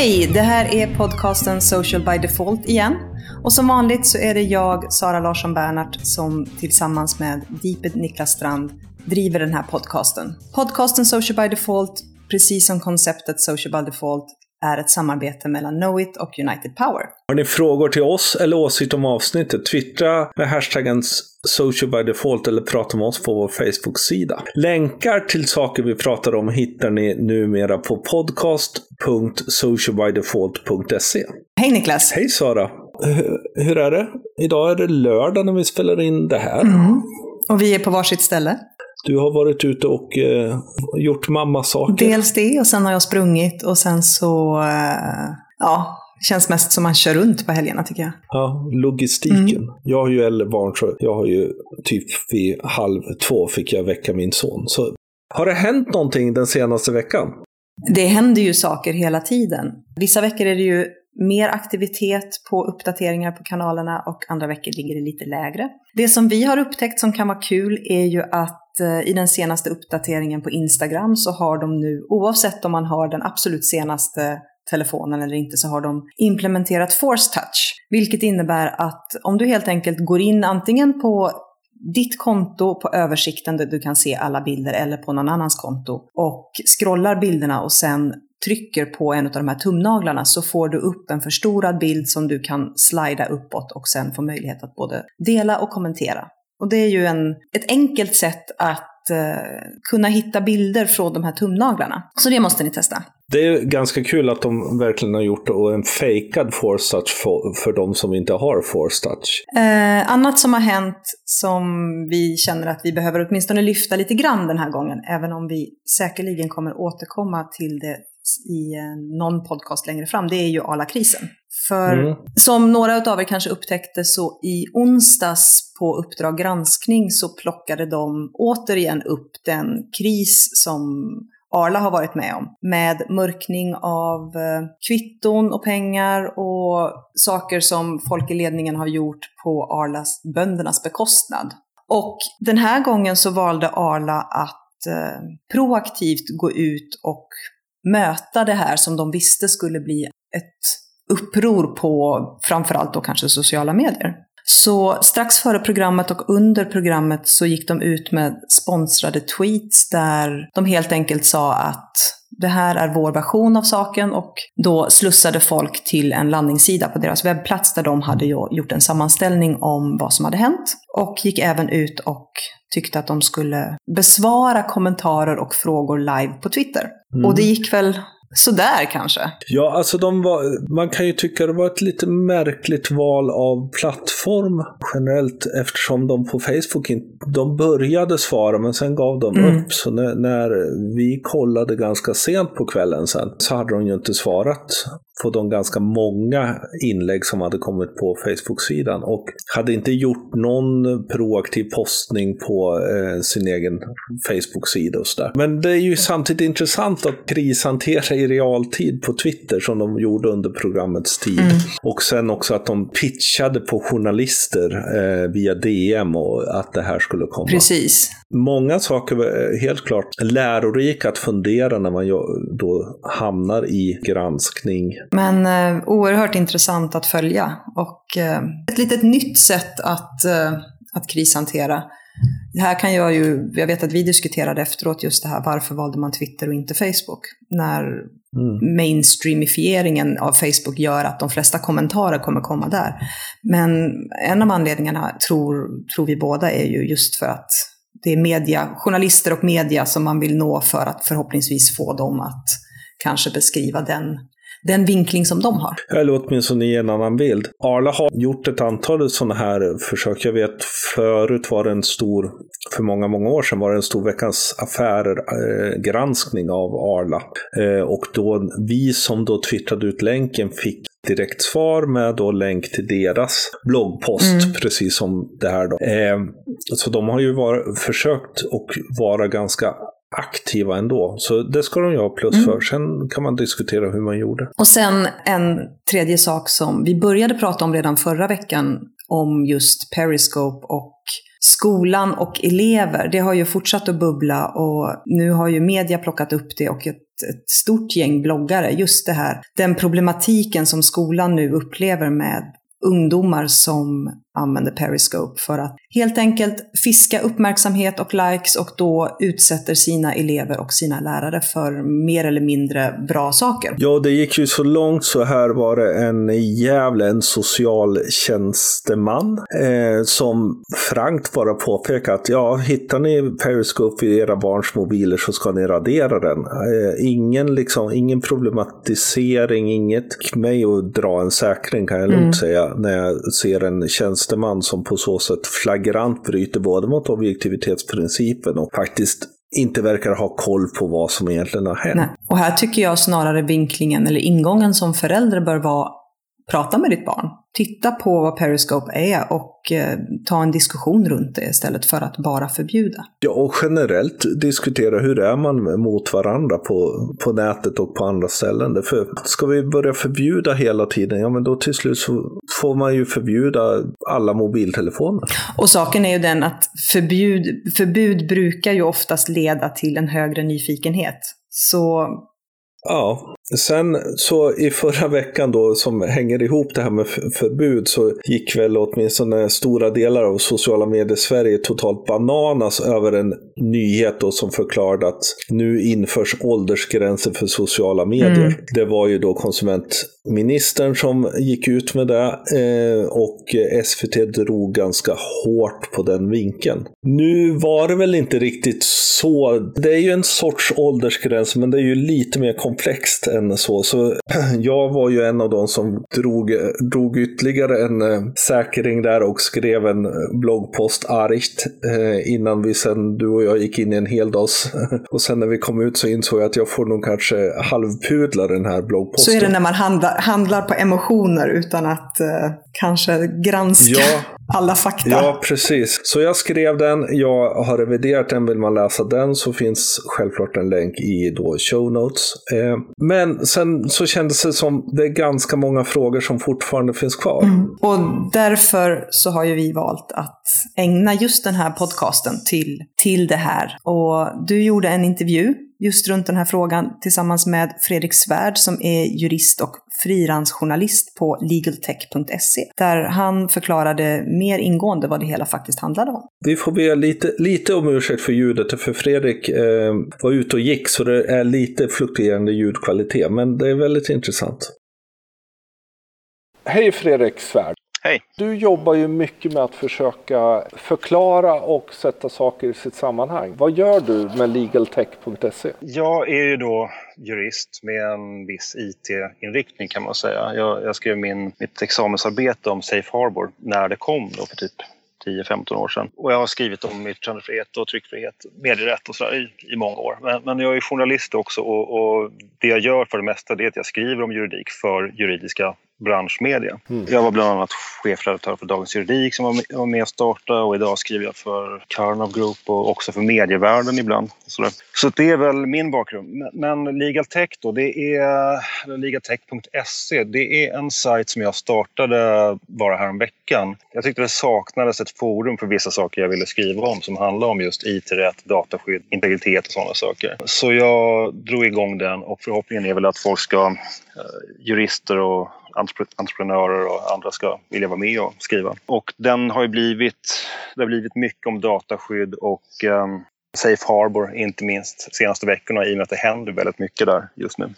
Hej! Det här är podcasten Social by Default igen. Och som vanligt så är det jag, Sara Larsson Bernhardt, som tillsammans med Deeped Niklas Strand driver den här podcasten. Podcasten Social by Default, precis som konceptet Social by Default, är ett samarbete mellan Knowit och United Power. Har ni frågor till oss eller åsikter om avsnittet? Twittra med hashtaggen social by default eller prata med oss på vår Facebook-sida. Länkar till saker vi pratar om hittar ni numera på podcast.socialbydefault.se. Hej Niklas! Hej Sara! Hur är det? Idag är det lördag när vi spelar in det här. Mm. Och vi är på varsitt ställe. Du har varit ute och eh, gjort mamma-saker. Dels det, och sen har jag sprungit och sen så, eh, ja, känns mest som man kör runt på helgerna tycker jag. Ja, logistiken. Mm. Jag har ju äldre barn så jag har ju typ vid halv två fick jag väcka min son. Så har det hänt någonting den senaste veckan? Det händer ju saker hela tiden. Vissa veckor är det ju mer aktivitet på uppdateringar på kanalerna och andra veckor ligger det lite lägre. Det som vi har upptäckt som kan vara kul är ju att Eh, i den senaste uppdateringen på Instagram så har de nu, oavsett om man har den absolut senaste telefonen eller inte, så har de implementerat Force Touch. Vilket innebär att om du helt enkelt går in antingen på ditt konto på översikten där du kan se alla bilder eller på någon annans konto och scrollar bilderna och sen trycker på en av de här tumnaglarna så får du upp en förstorad bild som du kan slida uppåt och sen få möjlighet att både dela och kommentera. Och det är ju en, ett enkelt sätt att eh, kunna hitta bilder från de här tumnaglarna. Så det måste ni testa. Det är ganska kul att de verkligen har gjort en fejkad force touch för, för de som inte har force touch. Eh, annat som har hänt som vi känner att vi behöver åtminstone lyfta lite grann den här gången, även om vi säkerligen kommer återkomma till det i någon podcast längre fram, det är ju Arla-krisen. För mm. som några av er kanske upptäckte så i onsdags på Uppdrag granskning så plockade de återigen upp den kris som Arla har varit med om. Med mörkning av eh, kvitton och pengar och saker som folk i ledningen har gjort på Arlas, böndernas bekostnad. Och den här gången så valde Arla att eh, proaktivt gå ut och möta det här som de visste skulle bli ett uppror på framförallt då kanske sociala medier. Så strax före programmet och under programmet så gick de ut med sponsrade tweets där de helt enkelt sa att det här är vår version av saken och då slussade folk till en landningssida på deras webbplats där de hade gjort en sammanställning om vad som hade hänt och gick även ut och tyckte att de skulle besvara kommentarer och frågor live på Twitter. Mm. Och det gick väl sådär kanske. Ja, alltså de var, man kan ju tycka det var ett lite märkligt val av plattform generellt eftersom de på Facebook inte, de började svara men sen gav de mm. upp. Så när, när, vi kollade ganska sent på kvällen sen så hade de ju inte svarat på de ganska många inlägg som hade kommit på Facebook-sidan och hade inte gjort någon proaktiv postning på eh, sin egen Facebook-sida och sådär. Men det är ju samtidigt intressant att krishantera i realtid på Twitter som de gjorde under programmets tid. Mm. Och sen också att de pitchade på journalister eh, via DM och att det här skulle komma. Precis. Många saker var helt klart lärorika att fundera när man då hamnar i granskning men eh, oerhört intressant att följa och eh, ett litet nytt sätt att, eh, att krishantera. Det här kan jag ju, jag vet att vi diskuterade efteråt just det här, varför valde man Twitter och inte Facebook? När mm. mainstreamifieringen av Facebook gör att de flesta kommentarer kommer komma där. Men en av anledningarna, tror, tror vi båda, är ju just för att det är media, journalister och media som man vill nå för att förhoppningsvis få dem att kanske beskriva den den vinkling som de har. Eller åtminstone ge en annan bild. Arla har gjort ett antal sådana här försök. Jag vet förut var det en stor, för många, många år sedan var det en stor Veckans Affärer-granskning eh, av Arla. Eh, och då vi som då twittrade ut länken fick direkt svar med då länk till deras bloggpost, mm. precis som det här då. Eh, så de har ju var, försökt och vara ganska aktiva ändå. Så det ska de ju ha plus för. Sen kan man diskutera hur man gjorde. Och sen en tredje sak som vi började prata om redan förra veckan om just Periscope och skolan och elever. Det har ju fortsatt att bubbla och nu har ju media plockat upp det och ett, ett stort gäng bloggare. Just det här, den problematiken som skolan nu upplever med ungdomar som använder Periscope för att helt enkelt fiska uppmärksamhet och likes och då utsätter sina elever och sina lärare för mer eller mindre bra saker. Ja, det gick ju så långt så här var det en jävla en socialtjänsteman eh, som frankt bara påpekade att ja, hittar ni Periscope i era barns mobiler så ska ni radera den. Eh, ingen, liksom, ingen problematisering, inget mig att dra en säkring kan jag lugnt mm. säga när jag ser en tjänsteman som på så sätt flagrant bryter både mot objektivitetsprincipen och faktiskt inte verkar ha koll på vad som egentligen har hänt. Nej. Och här tycker jag snarare vinklingen eller ingången som förälder bör vara prata med ditt barn titta på vad Periscope är och eh, ta en diskussion runt det istället för att bara förbjuda. Ja, och generellt diskutera hur är man mot varandra på, på nätet och på andra ställen. För ska vi börja förbjuda hela tiden, ja men då till slut så får man ju förbjuda alla mobiltelefoner. Och saken är ju den att förbud, förbud brukar ju oftast leda till en högre nyfikenhet. Så Ja, sen så i förra veckan då som hänger ihop det här med förbud så gick väl åtminstone stora delar av sociala medier Sverige totalt bananas över en nyhet då som förklarade att nu införs åldersgränser för sociala medier. Mm. Det var ju då konsumentministern som gick ut med det eh, och SVT drog ganska hårt på den vinkeln. Nu var det väl inte riktigt så. Det är ju en sorts åldersgräns men det är ju lite mer komplext än så. Så jag var ju en av de som drog, drog ytterligare en eh, säkring där och skrev en eh, bloggpost argt eh, innan vi sen, du och jag gick in i en hel dags. Och sen när vi kom ut så insåg jag att jag får nog kanske halvpudla den här bloggposten. Så är det när man handlar, handlar på emotioner utan att kanske granska. Ja, alla fakta. Ja, precis. Så jag skrev den, jag har reviderat den. Vill man läsa den så finns självklart en länk i då show notes. Eh, men sen så kändes det som det är ganska många frågor som fortfarande finns kvar. Mm. Och därför så har ju vi valt att ägna just den här podcasten till, till det här. Och du gjorde en intervju just runt den här frågan tillsammans med Fredrik Svärd som är jurist och frilansjournalist på legaltech.se. Där han förklarade mer ingående vad det hela faktiskt handlade om. Vi får be lite, lite om ursäkt för ljudet, för Fredrik eh, var ute och gick så det är lite fluktuerande ljudkvalitet, men det är väldigt intressant. Hej Fredrik Svärd! Hej! Du jobbar ju mycket med att försöka förklara och sätta saker i sitt sammanhang. Vad gör du med legaltech.se? Jag är ju då jurist med en viss IT-inriktning kan man säga. Jag, jag skrev min, mitt examensarbete om Safe Harbor när det kom då för typ 10-15 år sedan. Och jag har skrivit om yttrandefrihet och tryckfrihet, medierätt och sådär i, i många år. Men, men, jag är journalist också och, och, det jag gör för det mesta det är att jag skriver om juridik för juridiska branschmedia. Mm. Jag var bland annat chefredaktör för Dagens Juridik som var med och startade och idag skriver jag för Karnov Group och också för medievärlden ibland. Så det är väl min bakgrund. Men Legal Tech då, det är legaltech.se. Det är en sajt som jag startade bara häromveckan. Jag tyckte det saknades ett forum för vissa saker jag ville skriva om som handlar om just IT-rätt, dataskydd, integritet och sådana saker. Så jag drog igång den och förhoppningen är väl att folk ska, eh, jurister och entreprenörer och andra ska vilja vara med och skriva. Och den har ju blivit, det har blivit mycket om dataskydd och ehm, Safe Harbor, inte minst senaste veckorna i och med att det händer väldigt mycket där just nu.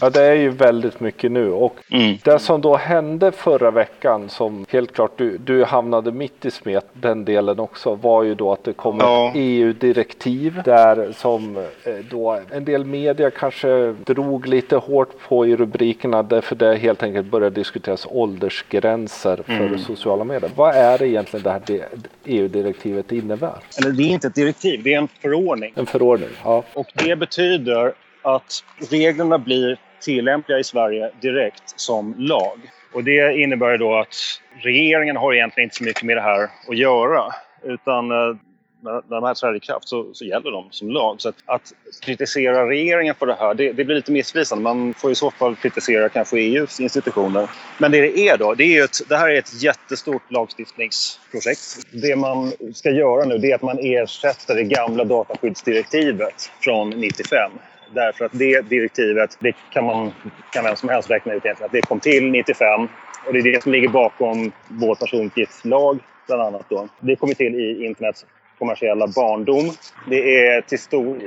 Ja, det är ju väldigt mycket nu och mm. det som då hände förra veckan som helt klart du, du hamnade mitt i smet, den delen också, var ju då att det kom ja. ett EU-direktiv där som eh, då en del media kanske drog lite hårt på i rubrikerna därför det helt enkelt började diskuteras åldersgränser för mm. sociala medier. Vad är det egentligen det här EU-direktivet innebär? Eller det är inte ett direktiv, det är en förordning. En förordning, ja. Och det betyder att reglerna blir tillämpliga i Sverige direkt som lag. Och det innebär då att regeringen har egentligen inte så mycket med det här att göra. Utan eh, när, de här träder i kraft så, så gäller de som lag. Så att, att kritisera regeringen för det här, det, det, blir lite missvisande. Man får i så fall kritisera kanske EUs institutioner. Men det det är då, det, är ett, det här är ett jättestort lagstiftningsprojekt. Det man ska göra nu det är att man ersätter det gamla dataskyddsdirektivet från 95 Därför att det direktivet, det kan, man, kan vem som helst räkna ut egentligen, att det kom till 95 och det är det som ligger bakom vår personuppgiftslag bland annat. Då. Det kom till i internets kommersiella barndom. Det är till stor,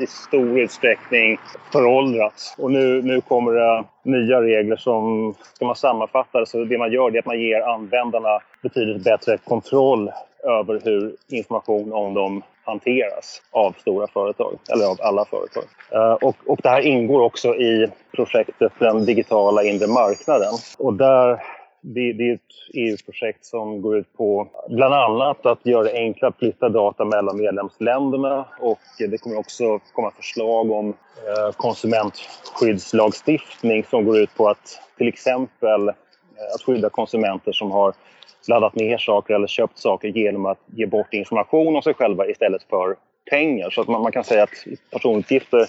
i stor utsträckning föråldrat. Och nu, nu kommer det nya regler som, ska man sammanfatta det, så det man gör är att man ger användarna betydligt bättre kontroll över hur information om dem hanteras av stora företag, eller av alla företag. Eh, och, och det här ingår också i projektet Den digitala inre marknaden. Och där det, det, är ett EU-projekt som går ut på bland annat att göra det enklare att flytta data mellan medlemsländerna och det kommer också komma förslag om eh, konsumentskyddslagstiftning som går ut på att till exempel eh, att skydda konsumenter som har laddat ner saker eller köpt saker genom att ge bort information om sig själva istället för pengar. Så att man, man kan säga att personuppgifter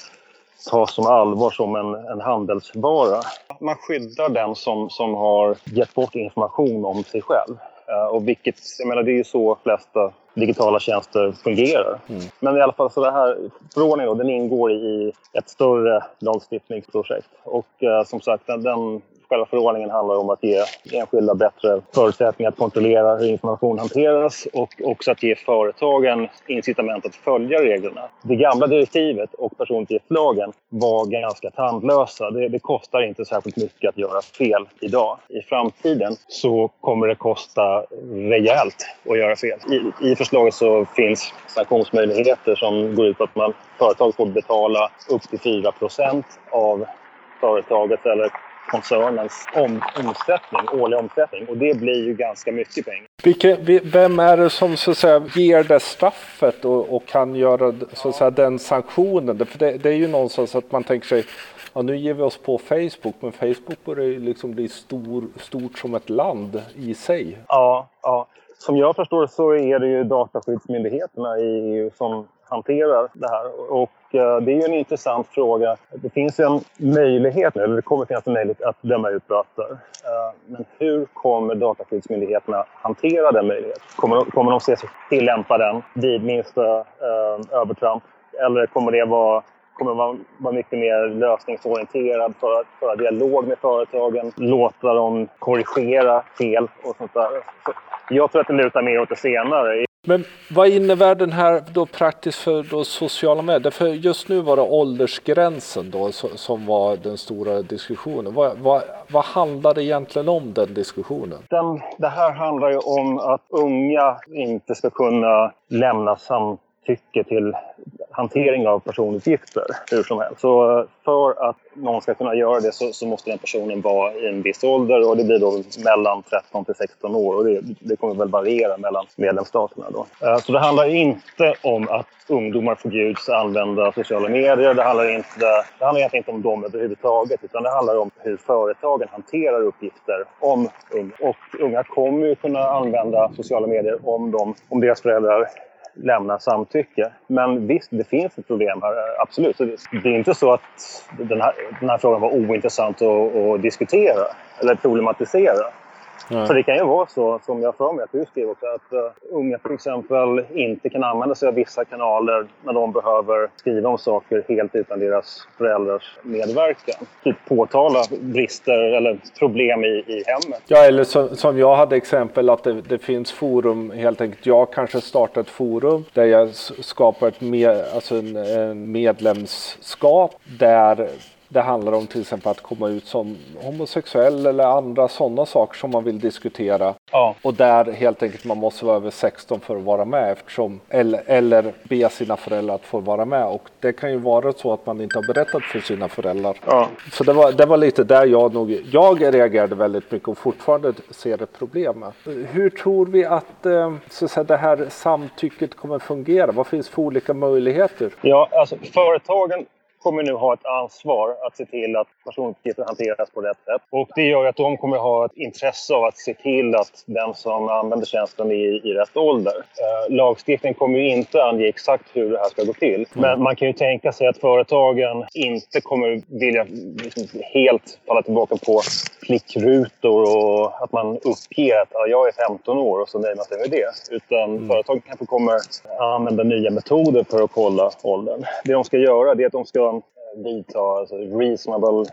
tas som allvar som en, en handelsvara. Man skyddar den som, som har gett bort information om sig själv. Uh, och vilket, jag menar, det är ju så flesta digitala tjänster fungerar. Mm. Men i alla fall, så det här förordningen den ingår i ett större lagstiftningsprojekt. Och uh, som sagt, den, den Själva förordningen handlar om att ge enskilda bättre förutsättningar att kontrollera hur information hanteras och också att ge företagen incitament att följa reglerna. Det gamla direktivet och personuppgiftslagen var ganska tandlösa. Det, det kostar inte särskilt mycket att göra fel idag. I framtiden så kommer det kosta rejält att göra fel. I, i förslaget så finns sanktionsmöjligheter som går ut på att man, företag får betala upp till 4% av företagets eller koncernens om, omsättning, årliga omsättning. Och det blir ju ganska mycket pengar. Vilke, vem är det som så att säga, ger det straffet och, och kan göra så att säga, den sanktionen? För det, det är ju någonstans att man tänker sig ja, nu ger vi oss på Facebook, men Facebook börjar ju liksom bli stor, stort som ett land i sig. Ja, ja. Som jag förstår så är det ju dataskyddsmyndigheterna i EU som hanterar det här. Och eh, det är ju en intressant fråga. Det finns en möjlighet nu, eller det kommer finnas en möjlighet att döma ut böter. Eh, men hur kommer Dataskyddsmyndigheterna hantera den möjligheten? Kommer, kommer de se sig tillämpa den vid minsta eh, övertramp? Eller kommer det vara kommer man vara mycket mer lösningsorienterad, för att föra dialog med företagen, låta dem korrigera fel och sånt där. Så jag tror att det lutar mer åt det senare. Men vad innebär den här då praktiskt för då sociala medier? För just nu var det åldersgränsen då som var den stora diskussionen. Vad, vad, vad handlar det egentligen om den diskussionen? Den, det här handlar ju om att unga inte ska kunna lämna samtycke till hantering av personuppgifter hur som helst. Så eh, för att någon ska kunna göra det så, så, måste den personen vara i en viss ålder och det blir då mellan 13 till 16 år och det, det kommer väl variera mellan medlemsstaterna. Då. Eh, så det handlar inte om att ungdomar förbjuds använda sociala medier. Det handlar, inte, det handlar egentligen inte om dem överhuvudtaget utan det handlar om hur företagen hanterar uppgifter om unga. Och unga kommer ju kunna använda sociala medier om, de, om deras föräldrar lämna samtycke. Men visst, det finns ett problem här, absolut. Det är inte så att den här, den här frågan var ointressant att, att diskutera eller problematisera. Nej. Så det kan ju vara så, som jag för mig att du skrev också, att uh, unga till exempel inte kan använda sig av vissa kanaler när de behöver skriva om saker helt utan deras föräldrars medverkan. Typ påtala brister eller problem i, i hemmet. Ja, eller som, som jag hade exempel att det, det, finns forum helt enkelt. Jag kanske startar ett forum där jag skapar ett med, alltså en, en medlemskap där det handlar om till exempel att komma ut som homosexuell eller andra sådana saker som man vill diskutera. Ja. Och där helt enkelt man måste vara över 16 för att vara med eftersom, eller, eller be sina föräldrar att få vara med. Och det kan ju vara så att man inte har berättat för sina föräldrar. Ja. Så det var, det var lite där jag nog, jag reagerade väldigt mycket och fortfarande ser ett problem med. Hur tror vi att, eh, så att säga, det här samtycket kommer fungera? Vad finns för olika möjligheter? Ja, alltså företagen kommer nu ha ett ansvar att se till att personuppgifter hanteras på rätt sätt. Och det gör att de kommer ha ett intresse av att se till att den som använder tjänsten är i, rätt ålder. Eh, lagstiftningen kommer ju inte ange exakt hur det här ska gå till. Men man kan ju tänka sig att företagen inte kommer vilja liksom, helt falla tillbaka på klickrutor och att man uppger att ja, jag är 15 år och så nöjer man sig med det. Utan mm. företagen kanske kommer använda nya metoder för att kolla åldern. Det de ska göra är att de ska vidta alltså reasonable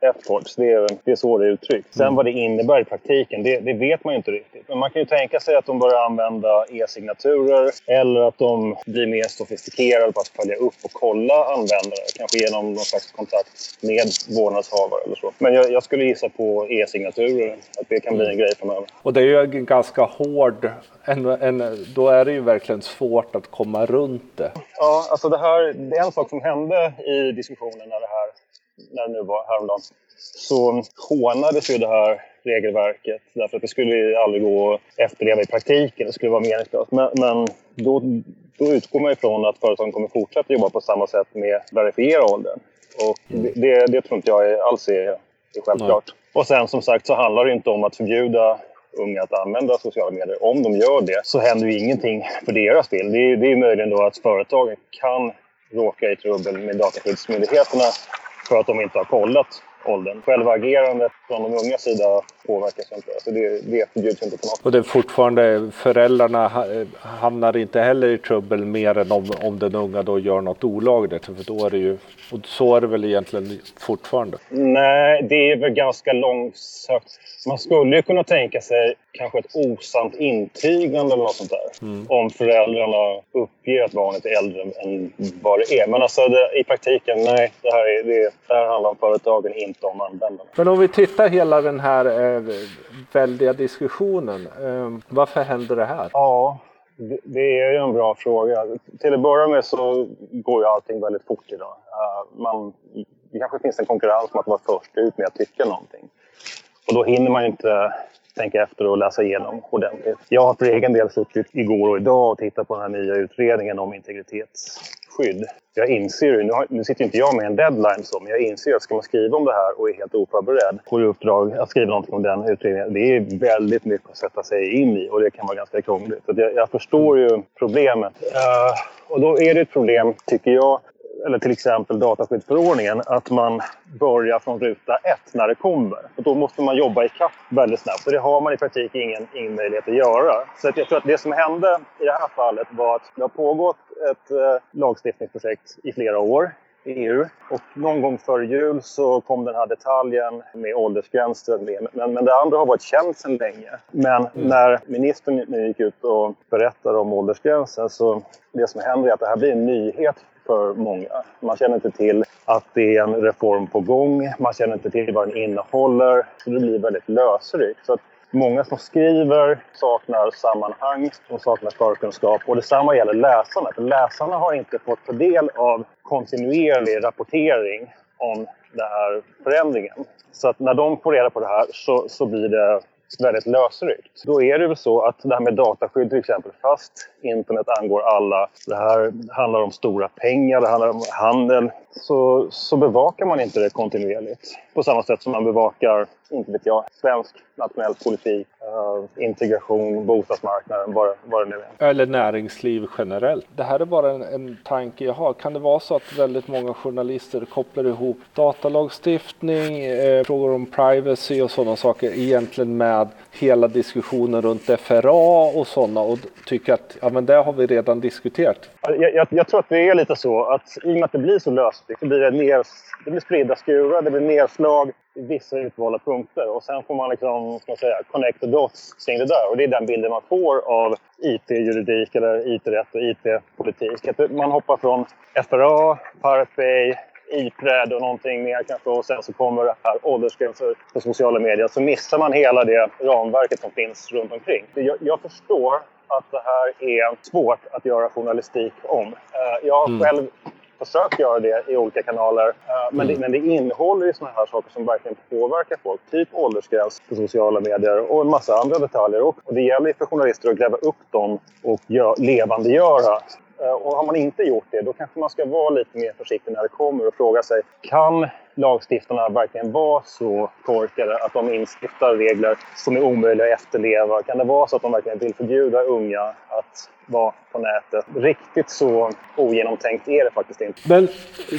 efforts. Det är, det är så det är uttryckt. Sen mm. vad det innebär i praktiken, det, det, vet man ju inte riktigt. Men man kan ju tänka sig att de börjar använda e-signaturer eller att de blir mer sofistikerade på att följa upp och kolla användare. Kanske genom någon slags kontakt med vårdnadshavare eller så. Men jag, jag skulle gissa på e-signaturer, att det kan bli en grej framöver. Och det är ju en ganska hård en, en, då är det ju verkligen svårt att komma runt det. Ja, alltså det här, det är en sak som hände i diskussionen när det här när det nu var häromdagen. Så hånades ju det här regelverket därför att det skulle ju aldrig gå att efterleva i praktiken. Det skulle vara meningslöst. Men, men då, då utgår man ifrån att företagen kommer fortsätta jobba på samma sätt med att verifiera åldern. Och det, det, det tror inte jag alls är, är självklart. Nej. Och sen som sagt så handlar det inte om att förbjuda unga att använda sociala medier. Om de gör det så händer ju ingenting för deras del. Det är, det är möjligen då att företagen kan råka i trubbel med Dataskyddsmyndigheterna för att de inte har kollat åldern. Själva agerandet från de unga sida påverkas inte. Så det, det förbjuds inte på något Och det är fortfarande, föräldrarna hamnar inte heller i trubbel mer än om, om den unga då gör något olagligt. För då är det ju, och så är det väl egentligen fortfarande? Nej, det är väl ganska långsökt. Man skulle ju kunna tänka sig kanske ett osant intygande eller något sånt där. Mm. Om föräldrarna uppger att barnet är äldre än vad det är. Men alltså det, i praktiken, nej. Det här, är, det, det här handlar om företagen, inte om användarna. Men om vi tittar hela den här eh, väldiga diskussionen. Eh, varför händer det här? Ja, det, är ju en bra fråga. Till att börja med så går ju allting väldigt fort idag. Uh, man, det kanske finns en konkurrens om att vara först ut med att tycka någonting. Och då hinner man inte tänka efter och läsa igenom ordentligt. Jag har för egen del suttit igår och idag och tittat på den här nya utredningen om integritetsskydd. Jag inser ju, nu, har, nu sitter inte jag med en deadline så, men jag inser att ska man skriva om det här och är helt oförberedd får i uppdrag att skriva någonting om den utredningen, det är väldigt mycket att sätta sig in i och det kan vara ganska krångligt. Så jag, jag förstår ju problemet. Uh, och då är det ett problem, tycker jag, eller till exempel dataskyddsförordningen, att man börjar från ruta ett när det kommer. Och då måste man jobba i kapp väldigt snabbt och det har man i praktiken ingen, ingen möjlighet att göra. Så att jag tror att det som hände i det här fallet var att det har pågått ett eh, lagstiftningsprojekt i flera år i EU. Och någon gång före jul så kom den här detaljen med åldersgränser med. Men, men det andra har varit känt sedan länge. Men mm. när ministern nu gick ut och berättade om åldersgränsen så det som händer är att det här blir en nyhet för många. Man känner inte till att det är en reform på gång. Man känner inte till vad den innehåller. Så det blir väldigt lösryckt. Så att många som skriver saknar sammanhang, och saknar förkunskap. Och detsamma gäller läsarna. För läsarna har inte fått ta del av kontinuerlig rapportering om den här förändringen. Så att när de får reda på det här så, så blir det väldigt lösryckt. Då är det väl så att det här med dataskydd till exempel, fast internet angår alla, det här handlar om stora pengar, det handlar om handel, så, så bevakar man inte det kontinuerligt. På samma sätt som man bevakar, inte vet jag, svensk nationell politik, uh, integration, bostadsmarknaden, vad, vad det nu är. Eller näringsliv generellt. Det här är bara en, en tanke jag har. Kan det vara så att väldigt många journalister kopplar ihop datalagstiftning, eh, frågor om privacy och sådana saker egentligen med hela diskussionen runt FRA och sådana och tycker att ja, men det har vi redan diskuterat? Jag, jag, jag, tror att det är lite så att i och med att det blir så lösligt så blir det, det blir spridda skurar, det blir nedslag i vissa utvalda punkter och sen får man liksom, ska man säga, connect the dots kring det där. Och det är den bilden man får av IT-juridik eller IT-rätt och IT-politik. Man hoppar från FRA, Pirate Bay, Ipred och någonting mer kanske och sen så kommer det här åldersgränser på sociala medier så missar man hela det ramverket som finns runt omkring. Jag, jag förstår att det här är svårt att göra journalistik om. Eh, jag har mm. själv försökt göra det i olika kanaler. Eh, men, mm. det, men det innehåller ju sådana här saker som verkligen påverkar folk. Typ åldersgräns på sociala medier och en massa andra detaljer. Och, det gäller för journalister att gräva upp dem och gör, levandegöra Eh, och har man inte gjort det, då kanske man ska vara lite mer försiktig när det kommer och fråga sig kan lagstiftarna verkligen vara så korkade att de instiftar regler som är omöjliga att efterleva? Kan det vara så att de verkligen vill förbjuda unga att vara på nätet? Riktigt så ogenomtänkt är det faktiskt inte. Men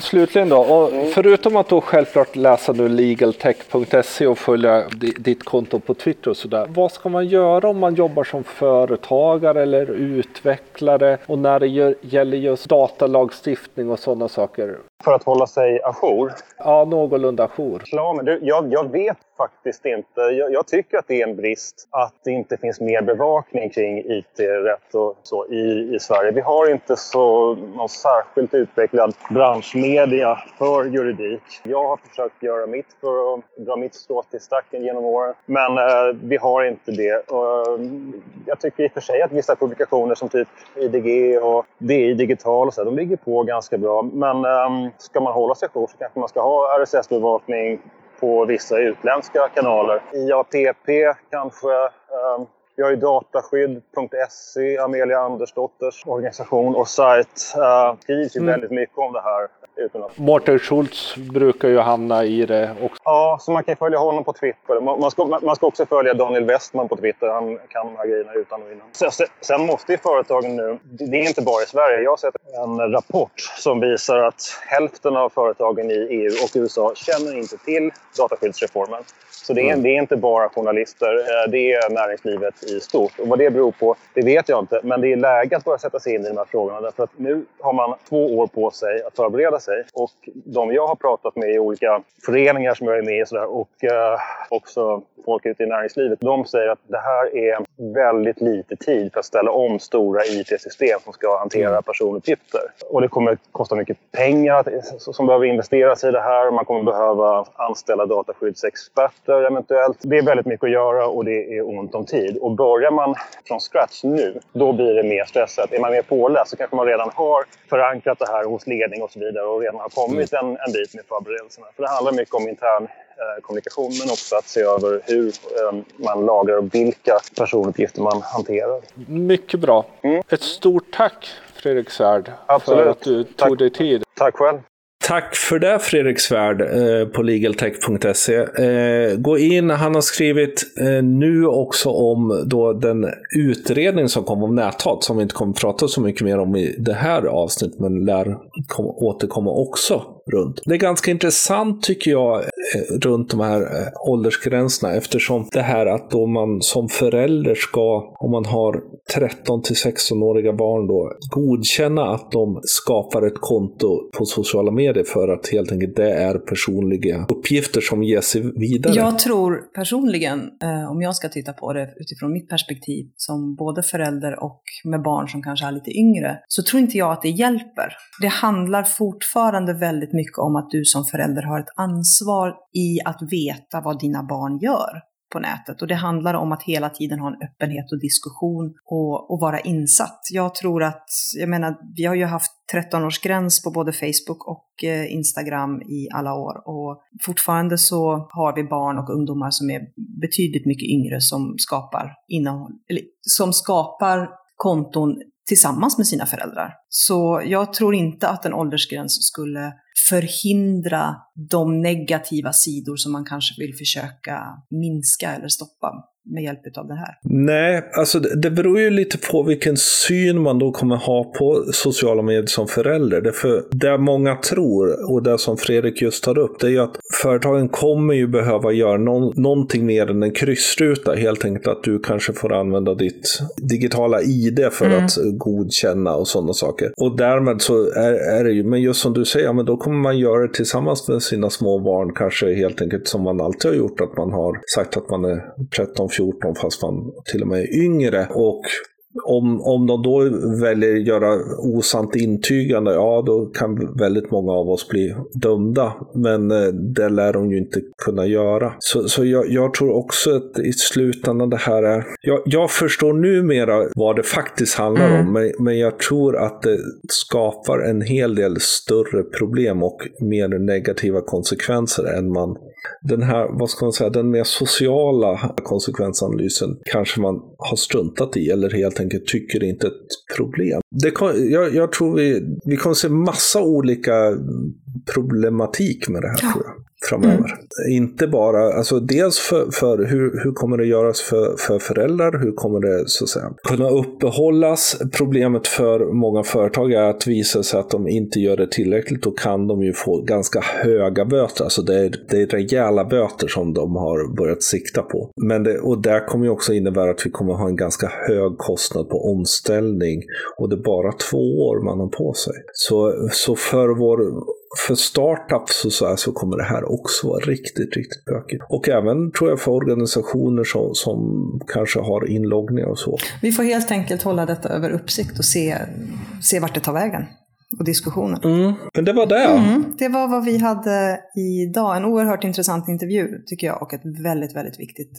slutligen då, mm. förutom att då självklart läsa nu legaltech.se och följa ditt konto på Twitter och sådär. Vad ska man göra om man jobbar som företagare eller utvecklare och när det gäller just datalagstiftning och sådana saker? För att hålla sig ajour? Ja, någorlunda ajour. Ja, men du, jag, jag vet faktiskt inte. Jag, jag, tycker att det är en brist att det inte finns mer bevakning kring IT-rätt och så i, i Sverige. Vi har inte så någon särskilt utvecklad branschmedia för juridik. Jag har försökt göra mitt för att dra mitt strå till stacken genom åren. Men eh, vi har inte det. Och, mm, jag tycker i och för sig att vissa publikationer som typ IDG och DI Digital och så, de ligger på ganska bra. Men eh, ska man hålla sig jour så kanske man ska ha RSS-bevakning på vissa utländska kanaler. IAPP kanske. Um, vi har ju dataskydd.se, Amelia Andersdotters organisation och sajt. Uh, skrivs ju mm. väldigt mycket om det här utomlands. Mårten Schultz brukar ju hamna i det också. Ja, så man kan följa honom på Twitter. Man ska, man ska också följa Daniel Westman på Twitter. Han kan de här grejerna utan och innan. Sen, sen måste ju företagen nu... Det är inte bara i Sverige. Jag har sett en rapport som visar att hälften av företagen i EU och USA känner inte till dataskyddsreformen. Så det är, mm. det är, inte bara journalister, eh, det är näringslivet i stort. Och vad det beror på, det vet jag inte. Men det är läge att börja sätta sig in i de här frågorna. Därför att nu har man två år på sig att förbereda sig. Och de jag har pratat med i olika föreningar som jag är med i sådär, och eh, också folk ute i näringslivet. De säger att det här är väldigt lite tid för att ställa om stora IT-system som ska hantera mm. personuppgifter. Och det kommer kosta mycket pengar som behöver investeras i det här. Man kommer behöva anställa dataskyddsexperter eventuellt. Det är väldigt mycket att göra och det är ont om tid. Och börjar man från scratch nu, då blir det mer stressat. Är man mer påläst så kanske man redan har förankrat det här hos ledning och så vidare och redan har kommit en, en bit med förberedelserna. För det handlar mycket om intern eh, kommunikation men också att se över hur eh, man lagrar och vilka personuppgifter man hanterar. Mycket bra. Mm. Ett stort tack Fredrik Svärd Absolut. för att du tog tack. dig tid. Tack själv. Tack för det Fredrik Svärd eh, på legaltech.se. Eh, gå in, han har skrivit eh, nu också om då den utredning som kom om näthat som vi inte kommer prata så mycket mer om i det här avsnittet men lär kom, återkomma också runt. Det är ganska intressant tycker jag eh, runt de här eh, åldersgränserna eftersom det här att då man som förälder ska, om man har 13 till 16-åriga barn då, godkänna att de skapar ett konto på sociala medier för att helt enkelt det är personliga uppgifter som ges vidare. Jag tror personligen, eh, om jag ska titta på det utifrån mitt perspektiv som både förälder och med barn som kanske är lite yngre, så tror inte jag att det hjälper. Det handlar fortfarande väldigt mycket om att du som förälder har ett ansvar i att veta vad dina barn gör på nätet. Och det handlar om att hela tiden ha en öppenhet och diskussion och, och vara insatt. Jag tror att, jag menar, vi har ju haft 13-årsgräns på både Facebook och eh, Instagram i alla år och fortfarande så har vi barn och ungdomar som är betydligt mycket yngre som skapar innehåll, eller som skapar konton tillsammans med sina föräldrar. Så jag tror inte att en åldersgräns skulle förhindra de negativa sidor som man kanske vill försöka minska eller stoppa med hjälp av det här? Nej, alltså det beror ju lite på vilken syn man då kommer ha på sociala medier som förälder. Därför det många tror, och det som Fredrik just tar upp, det är ju att företagen kommer ju behöva göra no någonting mer än en kryssruta. Helt enkelt att du kanske får använda ditt digitala ID för mm. att godkänna och sådana saker. Och därmed så är, är det ju, men just som du säger, men då kommer man göra det tillsammans med sina små barn, kanske helt enkelt som man alltid har gjort, att man har sagt att man är 13 14 fast man till och med är yngre. Och om, om de då väljer att göra osant intygande, ja då kan väldigt många av oss bli dömda. Men eh, det lär de ju inte kunna göra. Så, så jag, jag tror också att i slutändan det här är... Jag, jag förstår numera vad det faktiskt handlar mm. om, men, men jag tror att det skapar en hel del större problem och mer negativa konsekvenser än man den här, vad ska man säga, den mer sociala konsekvensanalysen kanske man har struntat i eller helt enkelt tycker det inte är ett problem. Det kan, jag, jag tror vi, vi kommer se massa olika problematik med det här ja. tror jag framöver. Mm. Inte bara, alltså dels för, för hur, hur kommer det göras för, för föräldrar? Hur kommer det så att säga, kunna uppehållas? Problemet för många företag är att visa sig att de inte gör det tillräckligt. Då kan de ju få ganska höga böter. Alltså det är, det är rejäla böter som de har börjat sikta på. Men det, och det kommer ju också innebära att vi kommer ha en ganska hög kostnad på omställning. Och det är bara två år man har på sig. Så, så för vår för startups och så, här så kommer det här också vara riktigt, riktigt bökigt. Och även tror jag för organisationer som, som kanske har inloggningar och så. Vi får helt enkelt hålla detta över uppsikt och se, se vart det tar vägen. Och diskussionen. Mm. Men det var det. Mm. Det var vad vi hade idag. En oerhört intressant intervju tycker jag och ett väldigt, väldigt viktigt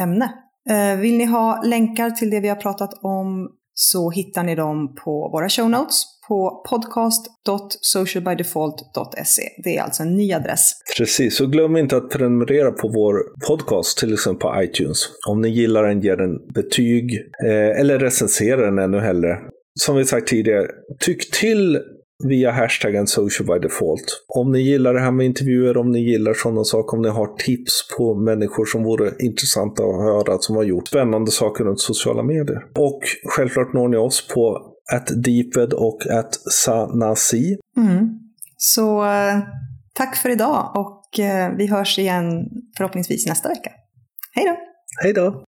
ämne. Eh, vill ni ha länkar till det vi har pratat om så hittar ni dem på våra show notes på podcast.socialbydefault.se. Det är alltså en ny adress. Precis, och glöm inte att prenumerera på vår podcast, till exempel på iTunes. Om ni gillar den, ge den betyg eh, eller recensera den ännu hellre. Som vi sagt tidigare, tyck till via hashtaggen social by default. Om ni gillar det här med intervjuer, om ni gillar sådana saker, om ni har tips på människor som vore intressanta att höra, som har gjort spännande saker runt sociala medier. Och självklart når ni oss på at Deeped och at Sanasi. Mm. Så eh, tack för idag och eh, vi hörs igen förhoppningsvis nästa vecka. Hej då! Hej då!